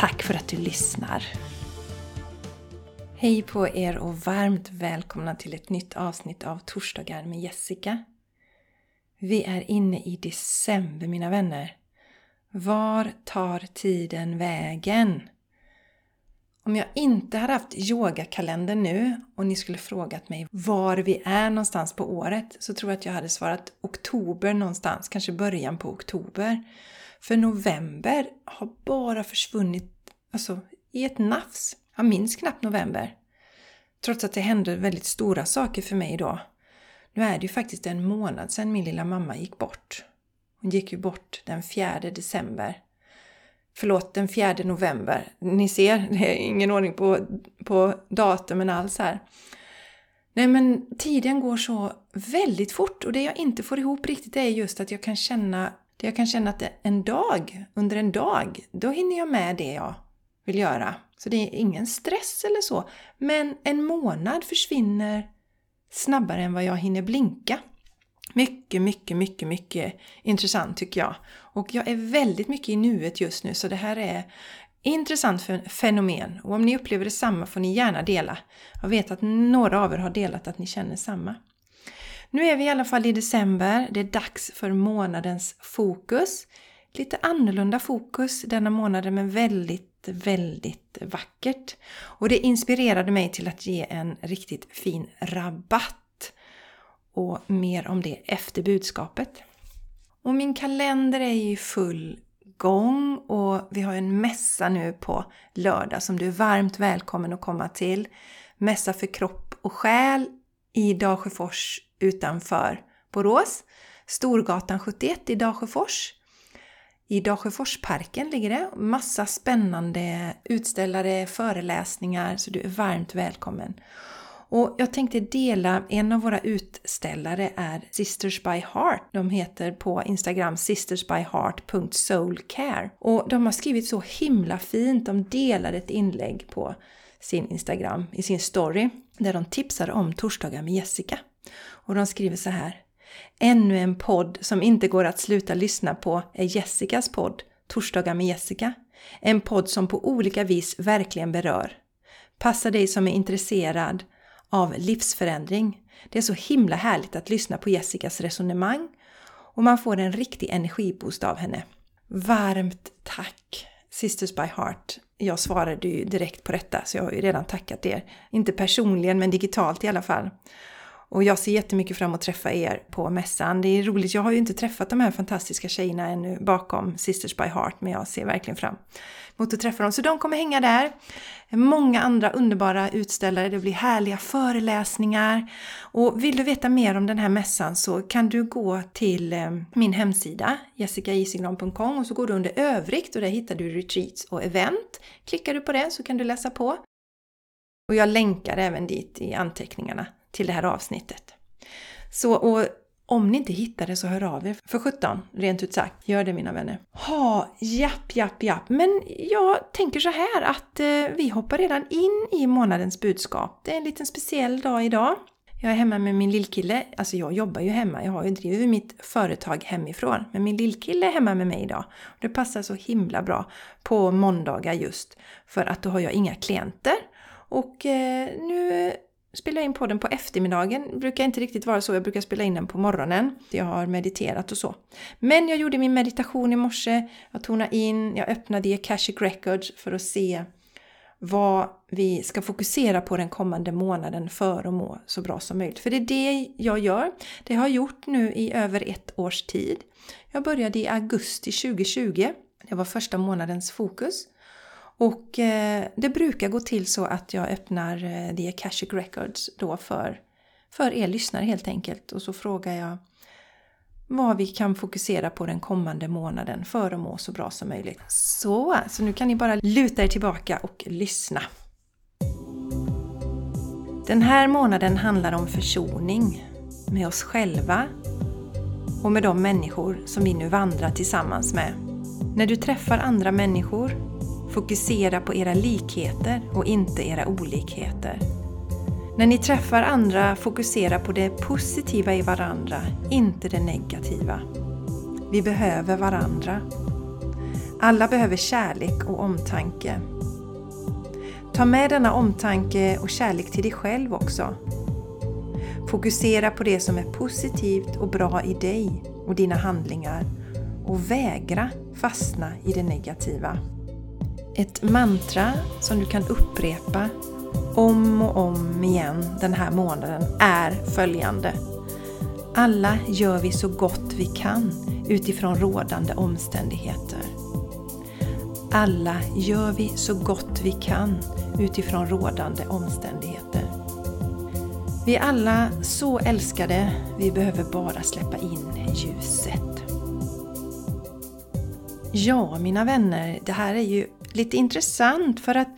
Tack för att du lyssnar! Hej på er och varmt välkomna till ett nytt avsnitt av Torsdagar med Jessica. Vi är inne i december mina vänner. Var tar tiden vägen? Om jag inte hade haft yogakalendern nu och ni skulle frågat mig var vi är någonstans på året så tror jag att jag hade svarat oktober någonstans, kanske början på oktober. För november har bara försvunnit alltså, i ett nafs. Jag minns knappt november. Trots att det hände väldigt stora saker för mig då. Nu är det ju faktiskt en månad sedan min lilla mamma gick bort. Hon gick ju bort den 4 december. Förlåt, den 4 november. Ni ser, det är ingen ordning på, på datumen alls här. Nej men tiden går så väldigt fort och det jag inte får ihop riktigt är just att jag kan känna där jag kan känna att en dag, under en dag, då hinner jag med det jag vill göra. Så det är ingen stress eller så. Men en månad försvinner snabbare än vad jag hinner blinka. Mycket, mycket, mycket, mycket intressant tycker jag. Och jag är väldigt mycket i nuet just nu så det här är intressant fenomen. Och om ni upplever detsamma får ni gärna dela. Jag vet att några av er har delat att ni känner samma. Nu är vi i alla fall i december. Det är dags för månadens fokus. Lite annorlunda fokus denna månaden men väldigt, väldigt vackert. Och det inspirerade mig till att ge en riktigt fin rabatt. Och mer om det efter budskapet. Och min kalender är ju full gång och vi har en mässa nu på lördag som du är varmt välkommen att komma till. Mässa för kropp och själ i Dalsjöfors utanför Borås. Storgatan 71 i Dalsjöfors. I Dalsjöforsparken ligger det. Massa spännande utställare, föreläsningar, så du är varmt välkommen. Och jag tänkte dela, en av våra utställare är Sisters by Heart. De heter på Instagram sistersbyheart.soulcare. Och de har skrivit så himla fint, de delade ett inlägg på sin Instagram, i sin story, där de tipsar om torsdagar med Jessica. Och de skriver så här. Ännu en podd som inte går att sluta lyssna på är Jessicas podd Torsdagar med Jessica. En podd som på olika vis verkligen berör. Passar dig som är intresserad av livsförändring. Det är så himla härligt att lyssna på Jessicas resonemang och man får en riktig energiboost av henne. Varmt tack Sisters by Heart. Jag svarade ju direkt på detta så jag har ju redan tackat er. Inte personligen men digitalt i alla fall. Och jag ser jättemycket fram emot att träffa er på mässan. Det är roligt, jag har ju inte träffat de här fantastiska tjejerna ännu bakom Sisters by Heart, men jag ser verkligen fram emot att träffa dem. Så de kommer hänga där. Många andra underbara utställare, det blir härliga föreläsningar. Och vill du veta mer om den här mässan så kan du gå till eh, min hemsida jessicaisigran.com och så går du under övrigt och där hittar du retreats och event. Klickar du på det så kan du läsa på. Och jag länkar även dit i anteckningarna till det här avsnittet. Så och om ni inte hittar det så hör av er för 17, rent ut sagt. Gör det mina vänner. Ha, japp, japp, japp. Men jag tänker så här att eh, vi hoppar redan in i månadens budskap. Det är en liten speciell dag idag. Jag är hemma med min lillkille. Alltså jag jobbar ju hemma. Jag har ju drivit mitt företag hemifrån. Men min lillkille är hemma med mig idag. Det passar så himla bra på måndagar just. För att då har jag inga klienter. Och eh, nu spela in podden på eftermiddagen. Det brukar inte riktigt vara så, jag brukar spela in den på morgonen. Jag har mediterat och så. Men jag gjorde min meditation i morse, jag tonade in, jag öppnade i Akashic Records för att se vad vi ska fokusera på den kommande månaden för att må så bra som möjligt. För det är det jag gör. Det har jag gjort nu i över ett års tid. Jag började i augusti 2020. Det var första månadens fokus. Och eh, det brukar gå till så att jag öppnar eh, The Akashic Records då för, för er lyssnare helt enkelt. Och så frågar jag vad vi kan fokusera på den kommande månaden för att må så bra som möjligt. Så, så nu kan ni bara luta er tillbaka och lyssna. Den här månaden handlar om försoning med oss själva och med de människor som vi nu vandrar tillsammans med. När du träffar andra människor, fokusera på era likheter och inte era olikheter. När ni träffar andra, fokusera på det positiva i varandra, inte det negativa. Vi behöver varandra. Alla behöver kärlek och omtanke. Ta med denna omtanke och kärlek till dig själv också. Fokusera på det som är positivt och bra i dig och dina handlingar och vägra fastna i det negativa. Ett mantra som du kan upprepa om och om igen den här månaden är följande. Alla gör vi så gott vi kan utifrån rådande omständigheter. Alla gör vi så gott vi kan utifrån rådande omständigheter. Vi är alla så älskade, vi behöver bara släppa in ljuset. Ja, mina vänner, det här är ju lite intressant för att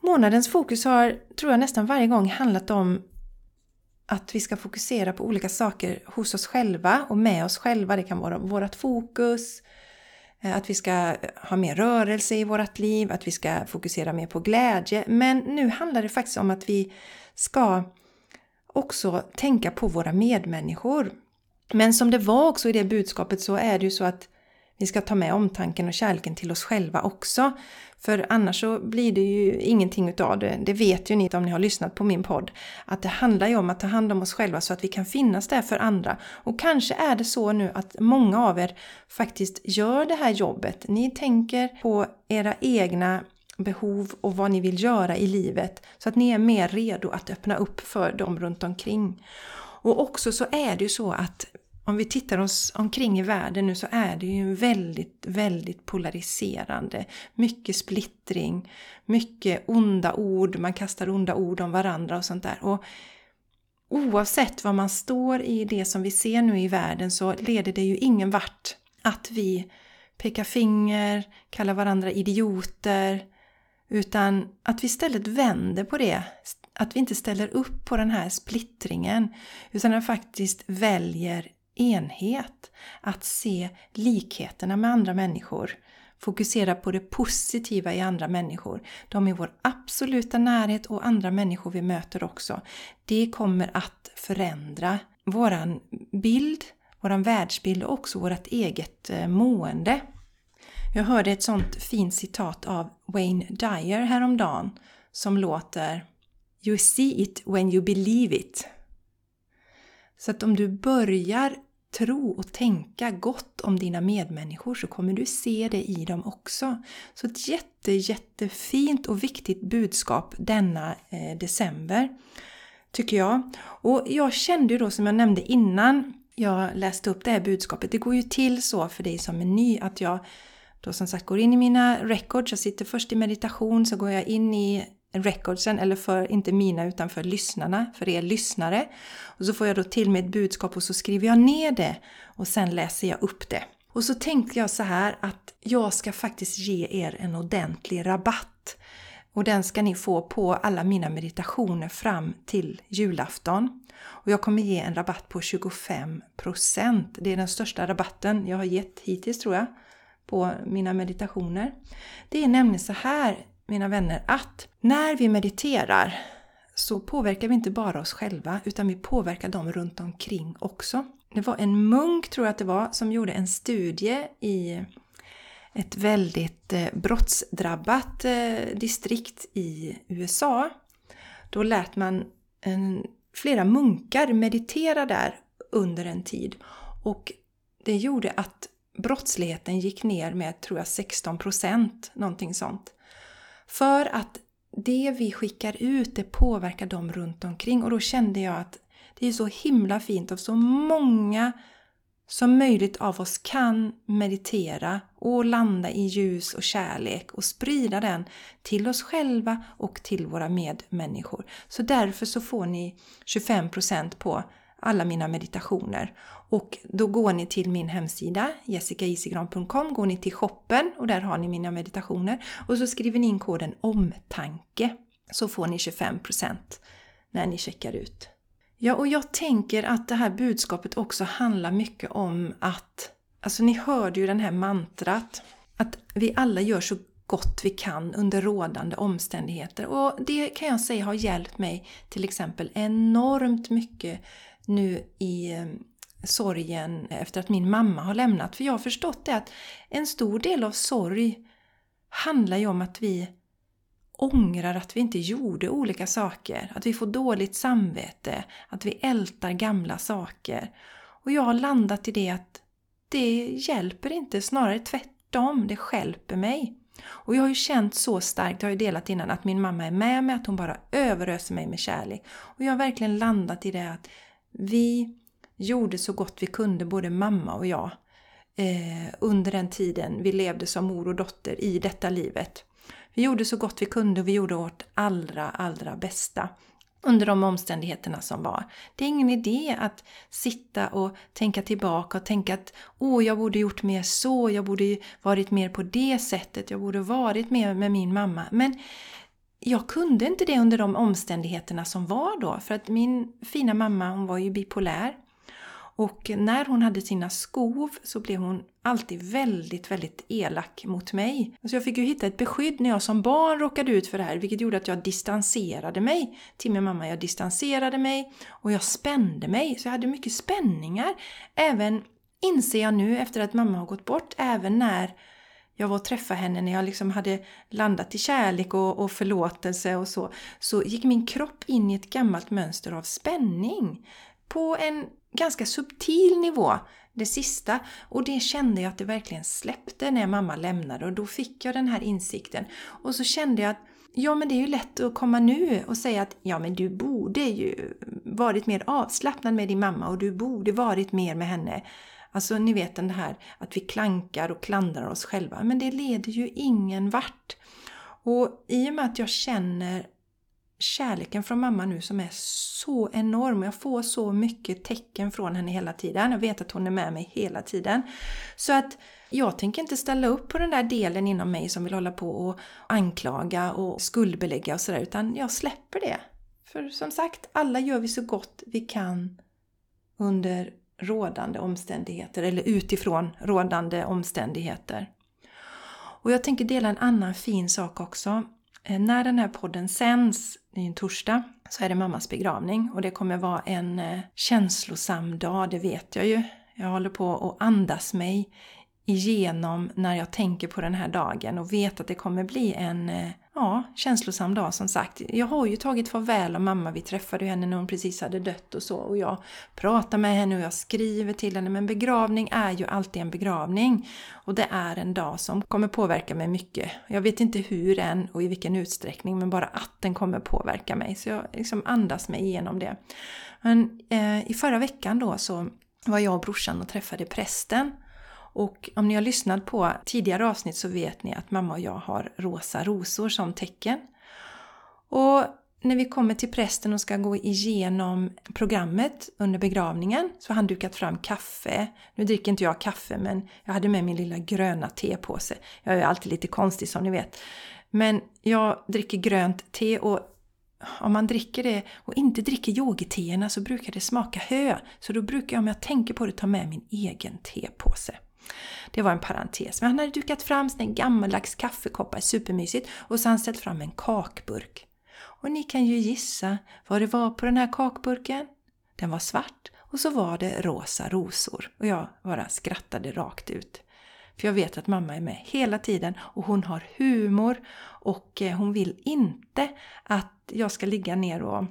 månadens fokus har, tror jag, nästan varje gång handlat om att vi ska fokusera på olika saker hos oss själva och med oss själva. Det kan vara vårt fokus, eh, att vi ska ha mer rörelse i vårt liv, att vi ska fokusera mer på glädje. Men nu handlar det faktiskt om att vi ska också tänka på våra medmänniskor. Men som det var också i det budskapet så är det ju så att vi ska ta med omtanken och kärleken till oss själva också. För annars så blir det ju ingenting utav det. Det vet ju ni om ni har lyssnat på min podd. Att det handlar ju om att ta hand om oss själva så att vi kan finnas där för andra. Och kanske är det så nu att många av er faktiskt gör det här jobbet. Ni tänker på era egna behov och vad ni vill göra i livet så att ni är mer redo att öppna upp för dem runt omkring. Och också så är det ju så att om vi tittar oss omkring i världen nu så är det ju väldigt, väldigt polariserande. Mycket splittring, mycket onda ord, man kastar onda ord om varandra och sånt där. Och oavsett var man står i det som vi ser nu i världen så leder det ju ingen vart att vi pekar finger, kallar varandra idioter, utan att vi istället vänder på det. Att vi inte ställer upp på den här splittringen, utan att faktiskt väljer enhet, att se likheterna med andra människor, fokusera på det positiva i andra människor, de i vår absoluta närhet och andra människor vi möter också. Det kommer att förändra våran bild, våran världsbild och också vårt eget eh, mående. Jag hörde ett sånt fint citat av Wayne Dyer häromdagen som låter You see it when you believe it. Så att om du börjar tro och tänka gott om dina medmänniskor så kommer du se det i dem också. Så ett jätte, jättefint och viktigt budskap denna eh, december, tycker jag. Och jag kände ju då som jag nämnde innan jag läste upp det här budskapet, det går ju till så för dig som är ny att jag då som sagt går in i mina records, jag sitter först i meditation, så går jag in i recordsen, eller för, inte mina utan för lyssnarna, för er lyssnare. Och så får jag då till mig ett budskap och så skriver jag ner det och sen läser jag upp det. Och så tänkte jag så här att jag ska faktiskt ge er en ordentlig rabatt. Och den ska ni få på alla mina meditationer fram till julafton. Och jag kommer ge en rabatt på 25%. Det är den största rabatten jag har gett hittills tror jag på mina meditationer. Det är nämligen så här mina vänner, att när vi mediterar så påverkar vi inte bara oss själva utan vi påverkar dem runt omkring också. Det var en munk, tror jag att det var, som gjorde en studie i ett väldigt eh, brottsdrabbat eh, distrikt i USA. Då lät man en, flera munkar meditera där under en tid och det gjorde att brottsligheten gick ner med, tror jag, 16 procent, någonting sånt. För att det vi skickar ut, det påverkar dem runt omkring. Och då kände jag att det är så himla fint av så många som möjligt av oss kan meditera och landa i ljus och kärlek och sprida den till oss själva och till våra medmänniskor. Så därför så får ni 25% på alla mina meditationer. Och då går ni till min hemsida jessicaisigran.com, går ni till shoppen och där har ni mina meditationer. Och så skriver ni in koden OMTANKE så får ni 25% när ni checkar ut. Ja, och jag tänker att det här budskapet också handlar mycket om att, alltså ni hörde ju den här mantrat, att vi alla gör så gott vi kan under rådande omständigheter. Och det kan jag säga har hjälpt mig till exempel enormt mycket nu i eh, sorgen efter att min mamma har lämnat. För jag har förstått det att en stor del av sorg handlar ju om att vi ångrar att vi inte gjorde olika saker, att vi får dåligt samvete, att vi ältar gamla saker. Och jag har landat i det att det hjälper inte, snarare tvärtom, det skälper mig. Och jag har ju känt så starkt, jag har ju delat innan, att min mamma är med mig, att hon bara överöser mig med kärlek. Och jag har verkligen landat i det att vi gjorde så gott vi kunde, både mamma och jag, eh, under den tiden vi levde som mor och dotter i detta livet. Vi gjorde så gott vi kunde och vi gjorde vårt allra, allra bästa under de omständigheterna som var. Det är ingen idé att sitta och tänka tillbaka och tänka att åh, jag borde gjort mer så, jag borde varit mer på det sättet, jag borde varit mer med min mamma. Men jag kunde inte det under de omständigheterna som var då, för att min fina mamma hon var ju bipolär. Och när hon hade sina skov så blev hon alltid väldigt, väldigt elak mot mig. Så jag fick ju hitta ett beskydd när jag som barn råkade ut för det här, vilket gjorde att jag distanserade mig till min mamma. Jag distanserade mig och jag spände mig, så jag hade mycket spänningar. Även, inser jag nu efter att mamma har gått bort, även när jag var och träffade henne när jag liksom hade landat i kärlek och, och förlåtelse och så, så gick min kropp in i ett gammalt mönster av spänning. På en ganska subtil nivå det sista och det kände jag att det verkligen släppte när mamma lämnade och då fick jag den här insikten. Och så kände jag att ja men det är ju lätt att komma nu och säga att ja men du borde ju varit mer avslappnad med din mamma och du borde varit mer med henne. Alltså ni vet den här att vi klankar och klandrar oss själva men det leder ju ingen vart. Och i och med att jag känner kärleken från mamma nu som är så enorm. Jag får så mycket tecken från henne hela tiden. Jag vet att hon är med mig hela tiden. Så att jag tänker inte ställa upp på den där delen inom mig som vill hålla på och anklaga och skuldbelägga och sådär utan jag släpper det. För som sagt, alla gör vi så gott vi kan under rådande omständigheter eller utifrån rådande omständigheter. Och jag tänker dela en annan fin sak också. Eh, när den här podden sänds, det är en torsdag, så är det mammas begravning och det kommer vara en eh, känslosam dag, det vet jag ju. Jag håller på att andas mig igenom när jag tänker på den här dagen och vet att det kommer bli en eh, ja, känslosam dag som sagt. Jag har ju tagit farväl av mamma, vi träffade henne när hon precis hade dött och så och jag pratar med henne och jag skriver till henne men begravning är ju alltid en begravning och det är en dag som kommer påverka mig mycket. Jag vet inte hur än och i vilken utsträckning men bara att den kommer påverka mig så jag liksom andas mig igenom det. Men eh, i förra veckan då så var jag och brorsan och träffade prästen och om ni har lyssnat på tidigare avsnitt så vet ni att mamma och jag har rosa rosor som tecken. Och när vi kommer till prästen och ska gå igenom programmet under begravningen så har han dukat fram kaffe. Nu dricker inte jag kaffe men jag hade med min lilla gröna tepåse. Jag är alltid lite konstig som ni vet. Men jag dricker grönt te och om man dricker det och inte dricker yogiteerna så brukar det smaka hö. Så då brukar jag om jag tänker på det ta med min egen tepåse. Det var en parentes. Men han hade dukat fram sina gammaldags kaffekoppar, supermysigt, och så han ställt fram en kakburk. Och ni kan ju gissa vad det var på den här kakburken. Den var svart och så var det rosa rosor. Och jag bara skrattade rakt ut. För jag vet att mamma är med hela tiden och hon har humor och eh, hon vill inte att jag ska ligga ner och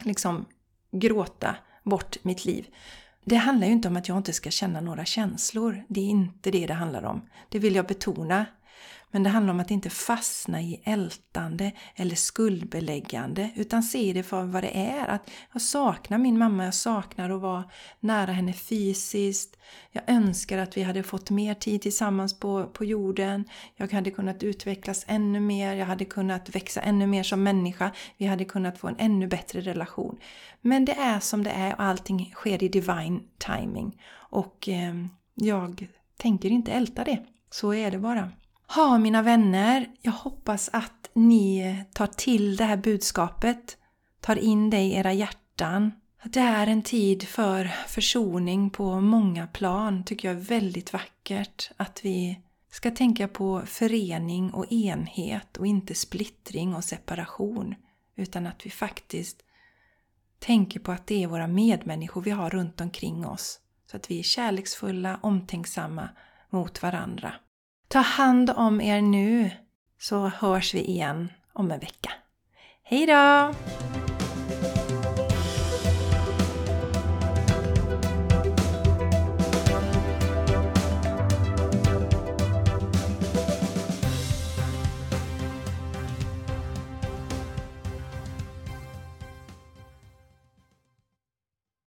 liksom gråta bort mitt liv. Det handlar ju inte om att jag inte ska känna några känslor. Det är inte det det handlar om. Det vill jag betona. Men det handlar om att inte fastna i ältande eller skuldbeläggande utan se det för vad det är. Att jag saknar min mamma, jag saknar att vara nära henne fysiskt. Jag önskar att vi hade fått mer tid tillsammans på, på jorden. Jag hade kunnat utvecklas ännu mer, jag hade kunnat växa ännu mer som människa. Vi hade kunnat få en ännu bättre relation. Men det är som det är och allting sker i divine timing. Och eh, jag tänker inte älta det. Så är det bara. Ha mina vänner, jag hoppas att ni tar till det här budskapet, tar in det i era hjärtan. det är en tid för försoning på många plan, tycker jag är väldigt vackert. Att vi ska tänka på förening och enhet och inte splittring och separation. Utan att vi faktiskt tänker på att det är våra medmänniskor vi har runt omkring oss. Så att vi är kärleksfulla, omtänksamma mot varandra. Ta hand om er nu så hörs vi igen om en vecka. Hejdå!